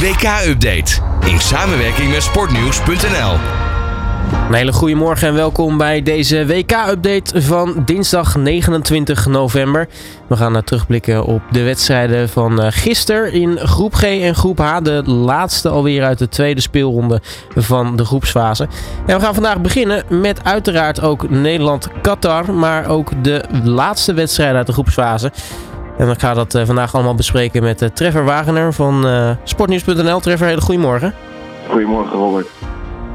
WK-update in samenwerking met sportnieuws.nl. Een hele goede morgen en welkom bij deze WK-update van dinsdag 29 november. We gaan terugblikken op de wedstrijden van eh, gisteren in groep G en groep H. De laatste alweer uit de tweede speelronde van de groepsfase. En we gaan vandaag beginnen met uiteraard ook Nederland-Qatar, maar ook de laatste wedstrijd uit de groepsfase. En ik ga dat eh, vandaag allemaal bespreken met uh, Trevor Wagener van uh, Sportnieuws.nl. Trevor, hele goedemorgen. Goedemorgen, Robert.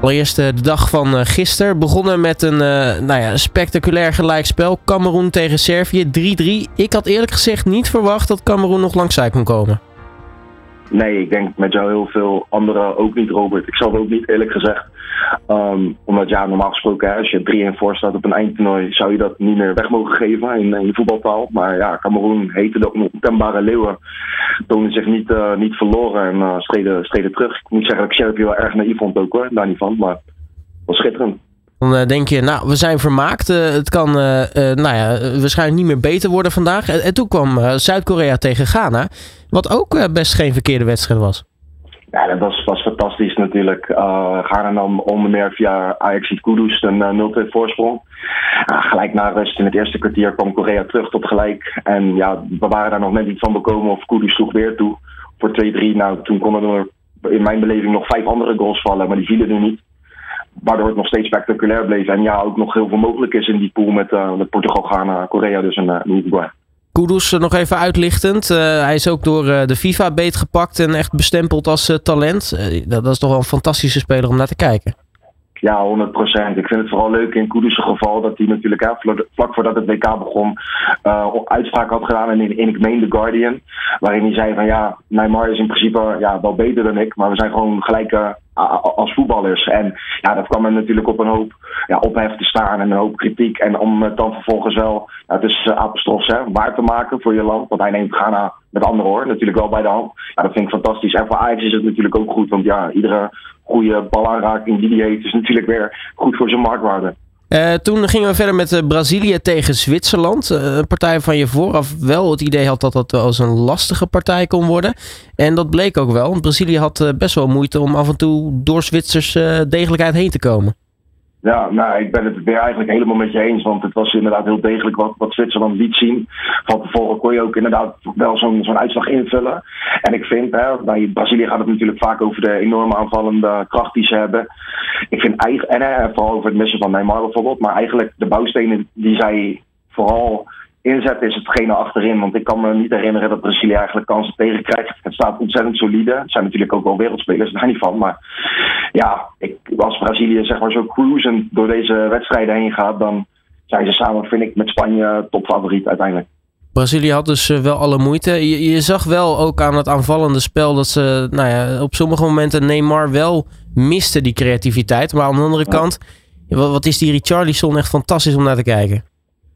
Allereerst de dag van gisteren. Begonnen met een nou ja, spectaculair gelijkspel. Cameroen tegen Servië 3-3. Ik had eerlijk gezegd niet verwacht dat Cameroen nog langs zij kon komen. Nee, ik denk met jou heel veel anderen ook niet, Robert. Ik het ook niet eerlijk gezegd. Um, omdat ja, normaal gesproken, als je 3-1 voor staat op een eindtoernooi, zou je dat niet meer weg mogen geven in, in je voetbaltaal. Maar ja, Cameroen heette de ontembare leeuwen. Tonen zich niet, uh, niet verloren en uh, streden, streden terug. Ik moet zeggen dat ik Servië wel erg naïef vond ook hoor, daar niet van. Maar was schitterend. Dan uh, denk je, nou, we zijn vermaakt. het kan nou ja, waarschijnlijk niet meer beter worden vandaag. En, en toen kwam Zuid-Korea tegen Ghana. Wat ook best geen verkeerde wedstrijd was. Ja, dat was, was fantastisch natuurlijk. Uh, Ghana nam onder meer via Ajax Kudus een 0-2 voorsprong. Gelijk na rust in het eerste kwartier kwam Korea terug tot gelijk. En ja, we waren daar nog net niet van bekomen of Kudus sloeg weer toe voor 2-3. Nou, toen konden er in mijn beleving nog vijf andere goals vallen, maar die vielen er niet. Waardoor het nog steeds spectaculair bleef. En ja, ook nog heel veel mogelijk is in die pool met, uh, met Portugal, Ghana, Korea dus en uh, Uruguay. Kudus nog even uitlichtend. Uh, hij is ook door de FIFA beetgepakt en echt bestempeld als talent. Dat, is toch wel een fantastische speler om naar te kijken. Ja, 100 procent. Ik vind het vooral leuk in Kudus' geval dat hij natuurlijk hè, vlak voordat het WK begon uitspraak had gedaan in, in ik meen The Guardian. Waarin hij zei van ja, Neymar is in principe ja, wel beter dan ik, maar we zijn gewoon gelijke als voetballers. En ja, dat kwam er natuurlijk op een hoop ja, ophef te staan en een hoop kritiek. En om het dan vervolgens wel, ja, dus uh, apostros, hè, waar te maken voor je land. Want hij neemt Ghana met andere hoor, natuurlijk wel bij de hand. Ja, dat vind ik fantastisch. En voor Ajax is het natuurlijk ook goed, want ja, iedere goede balaanraking die hij heeft is natuurlijk weer goed voor zijn marktwaarde. Uh, toen gingen we verder met uh, Brazilië tegen Zwitserland. Uh, een partij van je vooraf wel het idee had dat dat als een lastige partij kon worden. En dat bleek ook wel, want Brazilië had best wel moeite om af en toe door Zwitsers degelijkheid heen te komen. Ja, nou, ik ben het weer eigenlijk helemaal met je eens. Want het was inderdaad heel degelijk wat, wat Zwitserland liet zien. Van tevoren kon je ook inderdaad wel zo'n zo'n uitslag invullen. En ik vind, hè, bij Brazilië gaat het natuurlijk vaak over de enorme aanvallende kracht die ze hebben. Ik vind eigenlijk, en vooral over het missen van Neymar bijvoorbeeld. Maar eigenlijk de bouwstenen die zij vooral inzetten is hetgene achterin. Want ik kan me niet herinneren dat Brazilië eigenlijk kansen tegenkrijgt. Het staat ontzettend solide. Het zijn natuurlijk ook wel wereldspelers, daar niet van. Maar ja, ik, als Brazilië zeg maar zo cruisend door deze wedstrijden heen gaat, dan zijn ze samen, vind ik, met Spanje topfavoriet uiteindelijk. Brazilië had dus wel alle moeite. Je, je, zag wel ook aan het aanvallende spel dat ze nou ja, op sommige momenten Neymar wel miste die creativiteit. Maar aan de andere kant, wat is die Richarlison echt fantastisch om naar te kijken.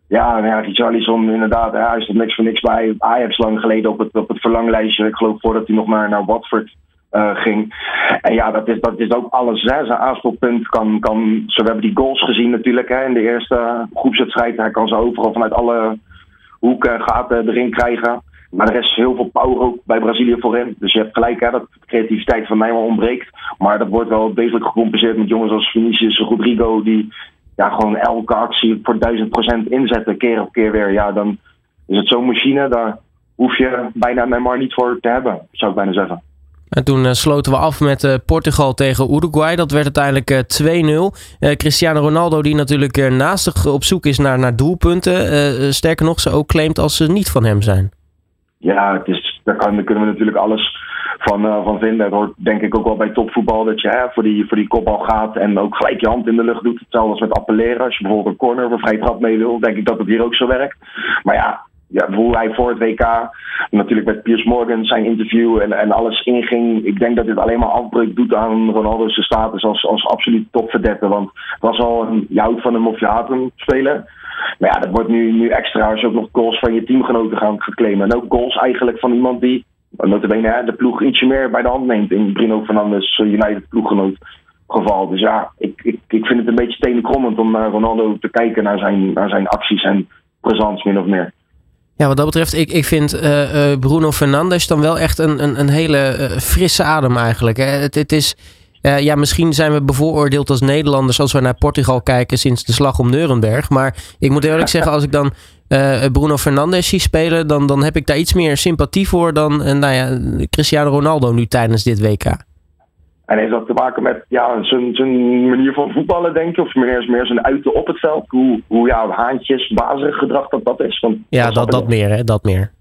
Ja, nou ja, Richarlison inderdaad. Hij stond niks voor niks bij Ajax lang geleden op het, op het verlanglijstje. Ik geloof voordat hij nog maar naar Watford uh, ging. En ja, dat is, dat is ook alles. Hè. Zijn aanspelpunt kan, kan. Zo, we hebben die goals gezien natuurlijk hè, in de eerste groepswedstrijd. Hij kan ze overal vanuit alle hoeken gaten erin krijgen. Maar er is heel veel power ook bij Brazilië voorin. Dus je hebt gelijk hè, dat creativiteit van Neymar ontbreekt. Maar dat wordt wel degelijk gecompenseerd met jongens als Vinicius, Rodrigo, die ja, gewoon elke actie voor duizend procent inzetten, keer op keer weer. Ja, dan is het zo'n machine, daar hoef je bijna Neymar niet voor te hebben, zou ik bijna zeggen. En toen uh, sloten we af met uh, Portugal tegen Uruguay. Dat werd uiteindelijk uh, 2-0. Cristiano Ronaldo, die natuurlijk naastig op zoek is naar, naar doelpunten. sterker nog, ze ook claimt als ze niet van hem zijn. Ja, het is, daar, kan, kunnen we natuurlijk alles van, uh, van vinden. Het hoort denk ik ook wel bij topvoetbal dat je hè, voor, die, voor die kopbal gaat en ook gelijk je hand in de lucht doet. Hetzelfde als met appelleren. Als je bijvoorbeeld een corner of een vrij trap mee wil, denk ik dat het hier ook zo werkt. Maar ja, ja, hoe hij voor het WK natuurlijk met Piers Morgan zijn interview en, en alles inging. Ik denk dat dit alleen maar afbreuk doet aan Ronaldo's status als, als absoluut topverdette. Want het was al een, je van hem of je haat hem spelen. Maar ja, dat wordt nu, nu extra als je ook nog goals van je teamgenoten gaan claimen. En ook goals eigenlijk van iemand die notabene de ploeg ietsje meer bij de hand neemt. In Bruno Fernandes eh, United ploeggenoot geval. Dus ja, ik, ik, ik vind het een beetje tenenkrommend om naar Ronaldo te kijken naar zijn, naar zijn acties en presence min of meer. Ja, wat dat betreft, ik, ik vind uh, uh, Bruno Fernandes dan wel echt een, een, een hele uh, frisse adem eigenlijk. Hè. Het, het is, ja, misschien zijn we bevooroordeeld als Nederlanders als we naar Portugal kijken sinds de slag om Nuremberg. Maar ik moet eerlijk zeggen, als ik dan Bruno Fernandes zie spelen, dan, dan heb ik daar iets meer sympathie voor dan nou ja, Cristiano Ronaldo nu tijdens dit WK. En heeft dat te maken met ja, zijn, zijn manier van voetballen, denk je? Of meer, meer zijn uiten op het veld? Hoe, hoe ja, haantjes, bazig gedrag dat dat is? Want, ja, dat, dat meer, hè? Dat meer.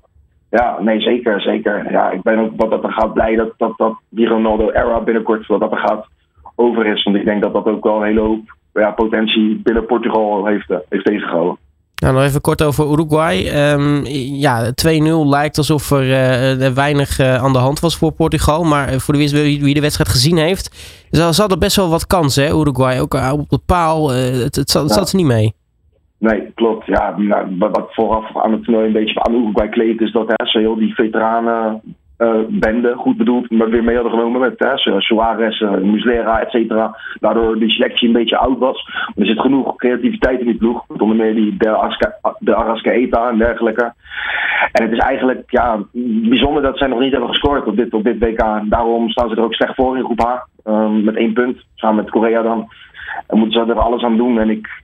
Ja, nee, zeker, zeker. Ja, ik ben ook wat dat er gaat blij dat, dat, dat die Ronaldo-era binnenkort wat dat er gaat over is. Want ik denk dat dat ook wel een hele hoop ja, potentie binnen Portugal heeft, uh, heeft tegengehouden. Nou, nog even kort over Uruguay. Um, ja, 2-0 lijkt alsof er uh, weinig uh, aan de hand was voor Portugal. Maar voor de wie de wedstrijd gezien heeft, ze hadden best wel wat kansen, hè, Uruguay. Ook op de paal, het, het, zat, het zat er niet mee. Nee, klopt. Ja, nou, wat vooraf aan het toernooi een beetje aan Uruguay kleedt, is dat hè, ze heel die veteranen bende, goed bedoeld, maar weer mee hadden genomen met hè, Suarez, uh, Muslera, et cetera. Daardoor die selectie een beetje oud was. Er zit genoeg creativiteit in die ploeg. Onder meer die de, Aska, de Arascaeta en dergelijke. En het is eigenlijk ja, bijzonder dat zij nog niet hebben gescoord op dit, op dit WK. Daarom staan ze er ook slecht voor in groep H. Um, met één punt, samen met Korea dan. En moeten ze er alles aan doen. En ik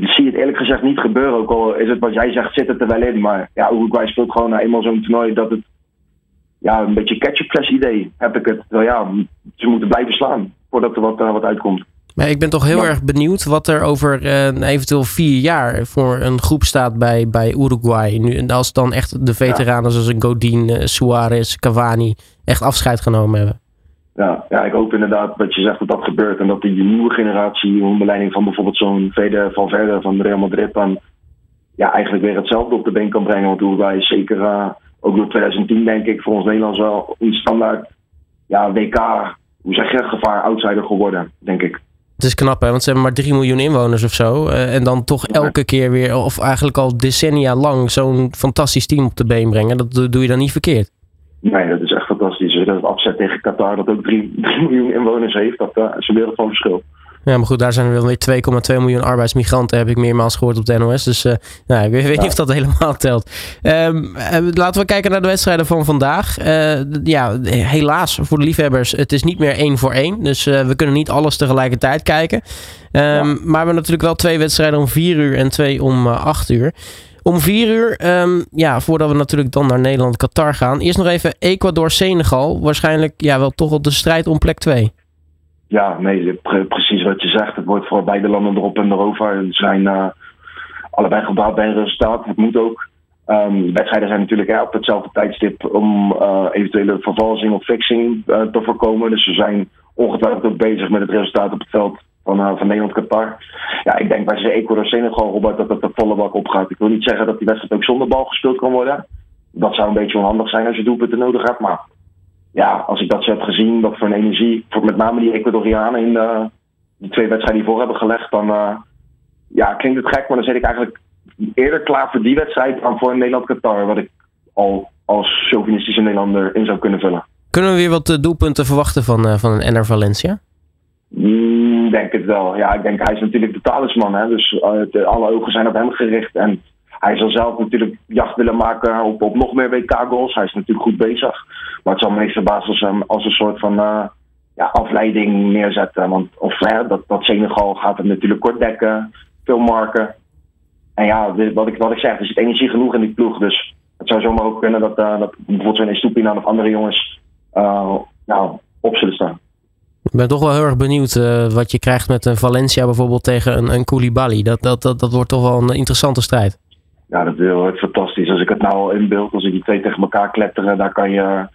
zie het eerlijk gezegd niet gebeuren. Ook al is het wat jij zegt, zit het er wel in. Maar ja, Uruguay speelt gewoon eenmaal zo'n toernooi dat het ja, een beetje ketchup idee heb ik het. Wel ja, ze moeten blijven slaan voordat er wat, uh, wat uitkomt. Maar ik ben toch heel erg benieuwd wat er over uh, eventueel vier jaar voor een groep staat bij, bij Uruguay. Nu, als dan echt de veteranen zoals Godin, uh, Suarez, Cavani echt afscheid genomen hebben. Ja, ja, ik hoop inderdaad dat je zegt dat dat gebeurt. En dat die nieuwe generatie, onder leiding van bijvoorbeeld zo'n Vede van Verder van Real Madrid, dan ja, eigenlijk weer hetzelfde op de been kan brengen. Want Uruguay is zeker ook door 2010 denk ik voor ons Nederlands wel een standaard ja, WK, hoe zeg je, gevaar outsider geworden, denk ik. Het is knap, hè? want ze hebben maar 3 miljoen inwoners of zo. Uh, en dan toch elke keer weer, of eigenlijk al decennia lang, zo'n fantastisch team op de been brengen. Dat doe je dan niet verkeerd. Nee, dat is echt fantastisch. Dat het afzet tegen Qatar, dat ook 3, 3 miljoen inwoners heeft, dat uh, is een wereld van verschil. Ja, maar goed, daar zijn er wel weer 2,2 miljoen arbeidsmigranten, heb ik meermaals gehoord op de NOS. Dus uh, nou, ik weet, niet of dat helemaal telt. Um, laten we kijken naar de wedstrijden van vandaag. Uh, ja, helaas voor de liefhebbers, het is niet meer één voor één. Dus we kunnen niet alles tegelijkertijd kijken. Um, ja. Maar we hebben natuurlijk wel twee wedstrijden om 4 uur en twee om 8 uur. Om 4 uur, um, ja, voordat we natuurlijk dan naar Nederland-Qatar gaan. Eerst nog even Ecuador-Senegal. Waarschijnlijk ja, wel toch wel de strijd om plek 2 ja, nee, precies wat je zegt. Het wordt voor beide landen erop en erover. Ze zijn uh, allebei gebouwd bij een resultaat. Het moet ook. Um, wedstrijden zijn natuurlijk ja, op hetzelfde tijdstip om uh, eventuele vervalsing of fixing uh, te voorkomen. Dus we zijn ongetwijfeld ook bezig met het resultaat op het veld van, van Nederland-Qatar. Ja, ik denk bij ze Ecuador-Senegal, Robert, dat het de volle bak opgaat. Ik wil niet zeggen dat die wedstrijd ook zonder bal gespeeld kan worden. Dat zou een beetje onhandig zijn als je doelpunten nodig hebt. Maar ja, als ik dat zo heb gezien, wat voor een energie, voor met name die Ecuadorianen in de, die twee wedstrijden die voor hebben gelegd, dan uh, ja, klinkt het gek, maar dan zit ik eigenlijk eerder klaar voor die wedstrijd dan voor Nederland-Qatar, wat ik al als chauvinistische Nederlander in zou kunnen vullen. Kunnen we weer wat eh, doelpunten verwachten van, uh, van een NR Valencia? Mm, denk het wel. Ja, ik denk hij is natuurlijk de talisman, hè, dus uh, alle ogen zijn op hem gericht en hij zal zelf natuurlijk jacht willen maken op, op nog meer WK-goals. Hij is natuurlijk goed bezig. Maar het zal me niet verbazen als, hem een soort van uh, ja, afleiding neerzetten. Want of, hè, dat, dat Senegal gaat het natuurlijk kort dekken, veel marken. En ja, wat ik, wat ik zeg, er zit energie genoeg in die ploeg. Dus het zou zomaar ook kunnen dat, uh, dat bijvoorbeeld zo'n Estupina of andere jongens nou, op zullen staan. Ik ben toch wel heel erg benieuwd wat je krijgt met een Valencia bijvoorbeeld tegen een, een Koulibaly. Dat, dat, dat, dat wordt toch wel een interessante strijd ja, dat is fantastisch. Als ik het nou al inbeeld, als ik die twee tegen elkaar kletteren, daar kan je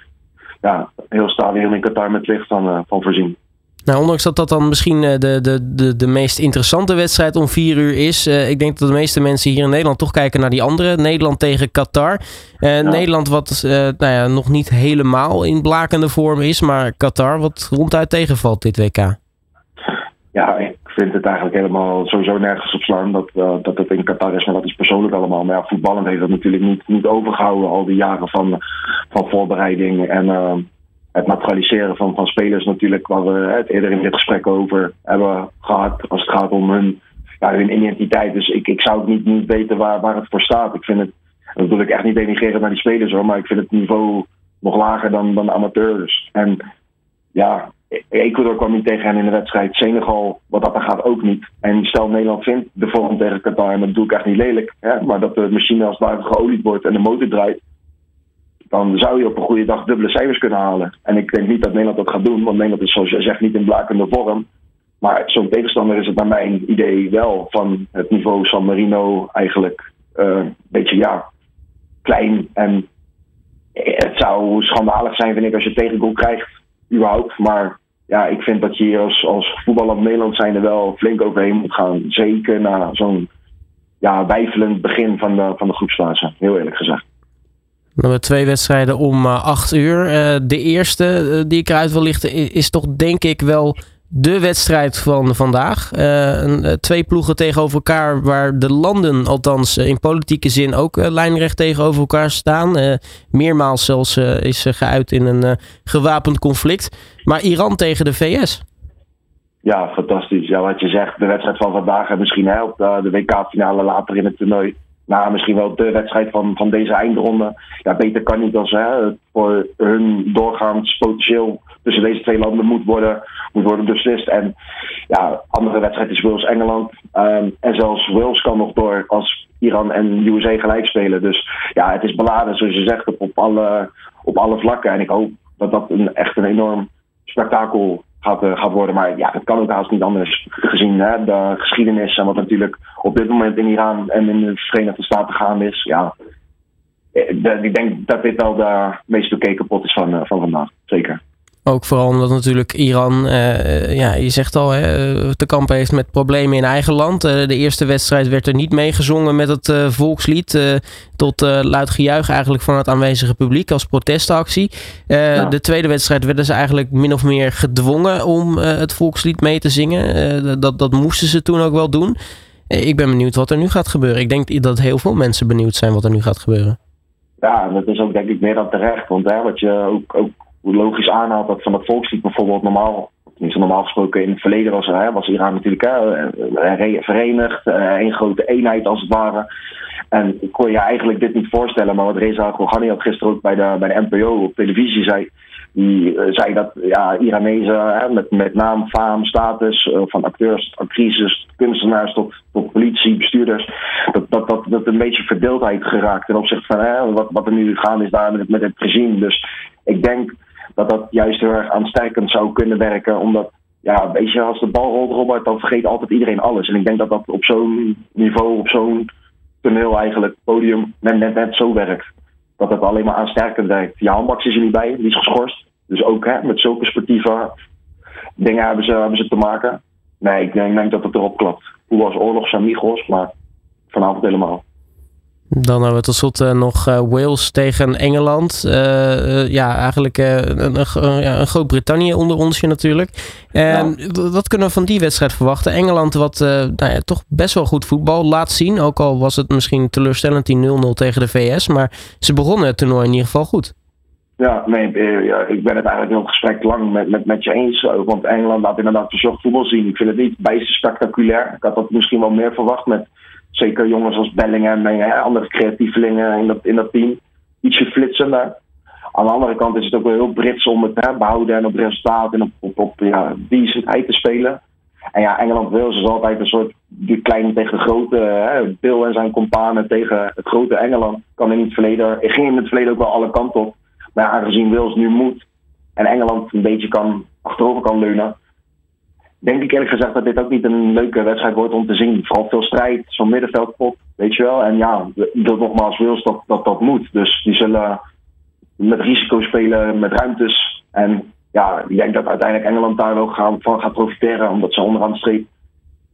ja, heel stadion in Qatar met licht van, uh, van voorzien. Nou, ondanks dat dat dan misschien eh, de, de, de, de meest interessante wedstrijd om vier uur is. Uh, ik denk dat de meeste mensen hier in Nederland toch kijken naar die andere. Nederland tegen Qatar. Uh, ja. Nederland wat nou ja, nog niet helemaal in blakende vorm is. Maar Qatar wat ronduit tegenvalt dit WK. Ja, vind het eigenlijk helemaal sowieso nergens op slaan dat, uh, dat het in Qatar is, maar dat is persoonlijk allemaal. Maar ja, voetballend heeft dat natuurlijk niet, niet overgehouden al die jaren van, van voorbereiding en uh, het naturaliseren van, van spelers natuurlijk, waar we het eerder in dit gesprek over hebben gehad, als het gaat om hun, ja, hun identiteit. Dus ik, ik zou ook niet, niet weten waar, waar het voor staat. Ik vind het dat bedoel ik echt niet denigreren naar die spelers hoor, maar ik vind het niveau nog lager dan, dan amateurs. En ja, Ecuador kwam niet tegen hen in de wedstrijd. Senegal, wat dat er gaat, ook niet. En stel Nederland vindt de vorm tegen Qatar, en dat doe ik echt niet lelijk. Hè? Maar dat de machine als het geolied wordt en de motor draait. Dan zou je op een goede dag dubbele cijfers kunnen halen. En ik denk niet dat Nederland dat gaat doen. Want Nederland is zoals je zegt niet in blakende vorm. Maar zo'n tegenstander is het naar mijn idee wel van het niveau San Marino eigenlijk uh, een beetje ja, klein. En het zou schandalig zijn, vind ik, als je tegengoal krijgt, überhaupt. Maar ja, ik vind dat je hier als, als voetballand Nederland zijn er wel flink overheen moet gaan. Zeker na zo'n ja, wijfelend begin van de, van de groepsfase, heel eerlijk gezegd. We hebben twee wedstrijden om uh, acht uur. Uh, de eerste uh, die ik eruit wil lichten is toch denk ik wel de wedstrijd van vandaag. Uh, twee ploegen tegenover elkaar, waar de landen, althans in politieke zin, ook lijnrecht tegenover elkaar staan. Uh, meermaals zelfs is geuit in een gewapend conflict. Maar Iran tegen de VS. Ja, fantastisch. Ja, wat je zegt, de wedstrijd van vandaag en misschien helpt de WK-finale later in het toernooi nou, misschien wel de wedstrijd van, van deze eindronde. Ja, beter kan niet als hè, voor hun doorgaans potentieel tussen deze twee landen moet worden, moet worden beslist. En ja, andere wedstrijd is Wales-Engeland. Um, en zelfs Wales kan nog door als Iran en USA gelijk spelen. Dus ja, het is beladen, zoals je zegt, op, op, alle, op alle vlakken. En ik hoop dat dat een, echt een enorm spektakel gaat, uh, gaat worden. Maar ja, het kan ook haast niet anders gezien hè, de geschiedenis en wat natuurlijk op dit moment in Iran en in de Verenigde Staten gaande is. Ja, eh, ik denk dat dit wel de meest bekeken pot is van, uh, van vandaag. Zeker. Ook vooral omdat natuurlijk Iran, uh, ja, je zegt al, hè, te kampen heeft met problemen in eigen land. Uh, de eerste wedstrijd werd er niet meegezongen met het uh, volkslied. tot luid gejuich eigenlijk van het aanwezige publiek als protestactie. Ja. De tweede wedstrijd werden ze eigenlijk min of meer gedwongen om het volkslied mee te zingen. dat, dat moesten ze toen ook wel doen. ik ben benieuwd wat er nu gaat gebeuren. Ik denk dat heel veel mensen benieuwd zijn wat er nu gaat gebeuren. Ja, dat is ook denk ik meer dan terecht. Want hè, wat je ook, ook logisch aanhaalt dat van het volkslied bijvoorbeeld normaal, tenminste normaal gesproken in het verleden was, hè, was Iran natuurlijk hè, verenigd, één grote eenheid als het ware. En ik kon je eigenlijk dit niet voorstellen, maar wat Reza Ghoughani had gisteren ook bij de, bij de NPO op televisie zei, die zei dat ja, Iranezen met, met naam, faam, status, van acteurs, actrices, kunstenaars tot, tot politie, bestuurders, dat, dat, dat, dat een beetje verdeeldheid geraakt ten opzichte van hè, wat, wat er nu gaan is daar met, met het regime. Dus ik denk dat dat juist heel erg aansterkend zou kunnen werken. Omdat, ja, weet je, als de bal rolt, Robert, dan vergeet altijd iedereen alles. En ik denk dat dat op zo'n niveau, op zo'n toneel eigenlijk, podium, net, net, zo werkt. Dat het alleen maar aansterkend werkt. Ja, Max is er niet bij, die is geschorst. Dus ook hè, met zulke sportieve dingen hebben ze, hebben ze te maken. Nee, ik denk, ik denk dat het erop klapt. Hoe was oorlogs amigos, maar vanavond helemaal. Dan hebben we tot slot uh, nog uh, Wales tegen Engeland. Uh, ja, eigenlijk een, een, een Groot-Brittannië onder onsje natuurlijk. En ja. wat kunnen we van die wedstrijd verwachten? Engeland wat nou ja, toch best wel goed voetbal laat zien. Ook al was het misschien teleurstellend die 0-0 tegen de VS. Maar ze begonnen het toernooi in ieder geval goed. Ja, nee, ja, ik ben het eigenlijk heel gesprek lang met, met, met je eens. Want Engeland laat inderdaad verzorgd voetbal zien. Ik vind het niet bijster spectaculair. Ik had dat misschien wel meer verwacht met zeker jongens als Bellingham en ja, andere creatievelingen in dat, in dat team. Ietsje flitsender. Aan de andere kant is het ook wel heel Brits om het hè, behouden en op resultaat en op, op, op ja, decentheid te spelen. En ja, Engeland-Wales is altijd een soort die kleine tegen grote. Hè, Bill en zijn companen tegen het grote Engeland. Kan in het verleden, ging in het verleden ook wel alle kanten op. Maar aangezien Wales nu moet en Engeland een beetje kan, achterover kan leunen, denk ik eerlijk gezegd dat dit ook niet een leuke wedstrijd wordt om te zien. Vooral veel strijd, zo'n middenveldpot, weet je wel. En ja, dat nogmaals Wales dat, dat dat moet. Dus die zullen met risico spelen, met ruimtes. En ja, ik denk dat uiteindelijk Engeland daar wel van gaat profiteren, omdat ze onderaan de streep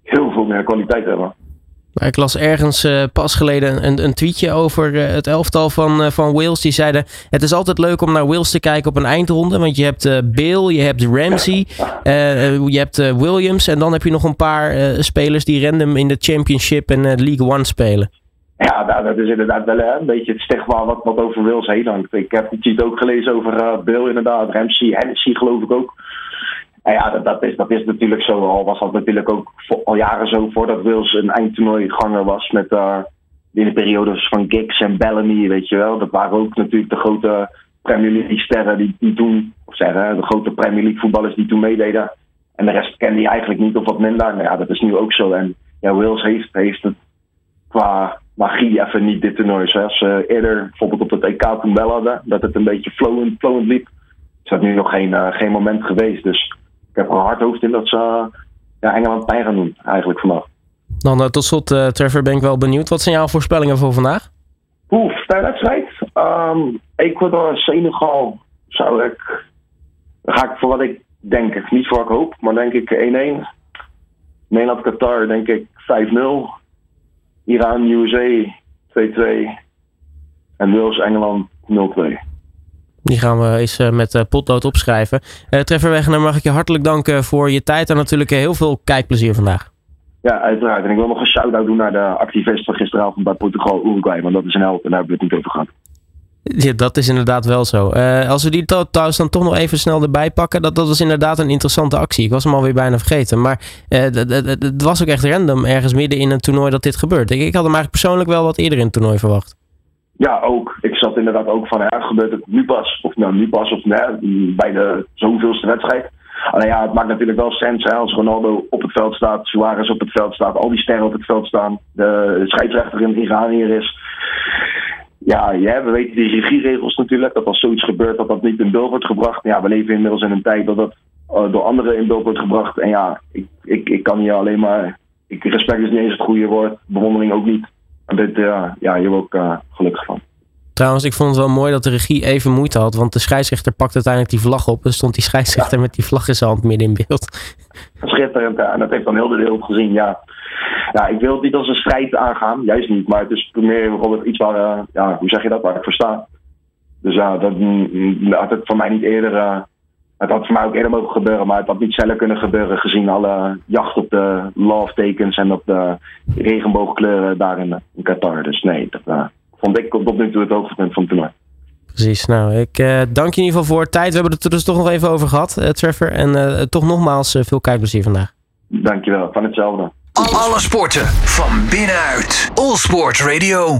heel veel meer kwaliteit hebben. Ik las ergens uh, pas geleden een, een tweetje over uh, het elftal van, uh, van Wales. Die zeiden: Het is altijd leuk om naar Wales te kijken op een eindronde. Want je hebt Bill, je hebt Ramsey, je hebt Williams. En dan heb je nog een paar spelers die random in de Championship en League One spelen. Ja, nou, dat is inderdaad wel een beetje het stigma wat, wat over Wales heen hangt. Ik heb het ook gelezen over Bill, inderdaad. Ramsey, Hennessy geloof ik ook. En ja, dat, dat, is, dat is natuurlijk zo. Al was dat natuurlijk ook al jaren zo voordat Wils een eindtoernooi ganger was met, uh, in de periodes van Giggs en Bellamy, weet je wel. Dat waren ook natuurlijk de grote Premier League sterren die, die toen, of zeggen, de grote Premier League voetballers die toen meededen. En de rest kende je eigenlijk niet of wat minder. Nou ja, dat is nu ook zo. En ja, Wales heeft, heeft het qua magie even niet dit toernooi. Zoals ze eerder bijvoorbeeld op het EK toen wel hadden, dat het een beetje flowend, flowend liep. Is dat nu nog geen, uh, geen moment geweest. Dus heb er een hard hoofd in dat ze ja, Engeland pijn gaan doen, eigenlijk vandaag. Dan uh, tot slot, Trevor, ben ik wel benieuwd. Wat zijn jouw voorspellingen voor vandaag? Oef, de wedstrijd. Um, Ecuador, Senegal zou ik. Dan ga ik voor wat ik denk. Niet voor wat ik hoop, maar denk ik 1-1. Nederland, Qatar, denk ik 5-0. Iran, USA 2-2. En Wales, Engeland 0-2. Die gaan we eens uh, met uh, potlood opschrijven. Uh, Treffer Wegener, mag ik je hartelijk danken voor je tijd en natuurlijk heel veel kijkplezier vandaag. Ja, uiteraard. En ik wil nog een shout-out doen naar de activist van gisteravond bij Portugal-Uruguay, want dat is een held en daar hebben we het niet over gehad. Ja, dat is inderdaad wel zo. Uh, als we die trouwens dan toch nog even snel erbij pakken. Dat, dat was inderdaad een interessante actie. Ik was hem alweer bijna vergeten. Maar uh, het was ook echt random ergens midden in een toernooi dat dit gebeurt. Ik, ik had hem eigenlijk persoonlijk wel wat eerder in het toernooi verwacht. Ja, ook. Ik zat inderdaad ook van, ja, gebeurt het nu pas? Of nou, nu pas, of nee, bij de zoveelste wedstrijd. Alleen ja, het maakt natuurlijk wel sens als Ronaldo op het veld staat, Suarez op het veld staat, al die sterren op het veld staan, de scheidsrechter in Iran hier is ja, ja, we weten die regieregels natuurlijk. Dat als zoiets gebeurt, dat dat niet in beeld wordt gebracht. Ja, we leven inmiddels in een tijd dat dat uh, door anderen in beeld wordt gebracht. En ja, ik, ik, ik kan hier alleen maar. Ik, respect is niet eens het goede woord. Bewondering ook niet. En dit, uh, ja, hier ook uh, gelukkig van. Trouwens, ik vond het wel mooi dat de regie even moeite had. Want de scheidsrechter pakte uiteindelijk die vlag op. En stond die scheidsrechter ja. met die vlag in zijn hand midden in beeld. Schitterend. En dat heeft dan heel de wereld gezien. Ja, ja, ik wil het niet als een strijd aangaan, juist niet. Maar het is meer bijvoorbeeld iets waar, uh, ja, hoe zeg je dat, waar ik voor sta. Dus ja, dat had het voor mij niet eerder, uh, het had voor mij ook eerder mogen gebeuren, maar het had niet sneller kunnen gebeuren gezien alle jacht op de love tekens en op de regenboogkleuren daar in, in Qatar. Dus nee, dat uh, vond ik tot nu toe het hoogtepunt van het toernooi. Precies, nou ik dank je in ieder geval voor de tijd. We hebben het er dus toch nog even over gehad, Trevor. En toch nogmaals veel kijkplezier vandaag. Dankjewel, van hetzelfde. Alle sporten van binnenuit. All Sport Radio.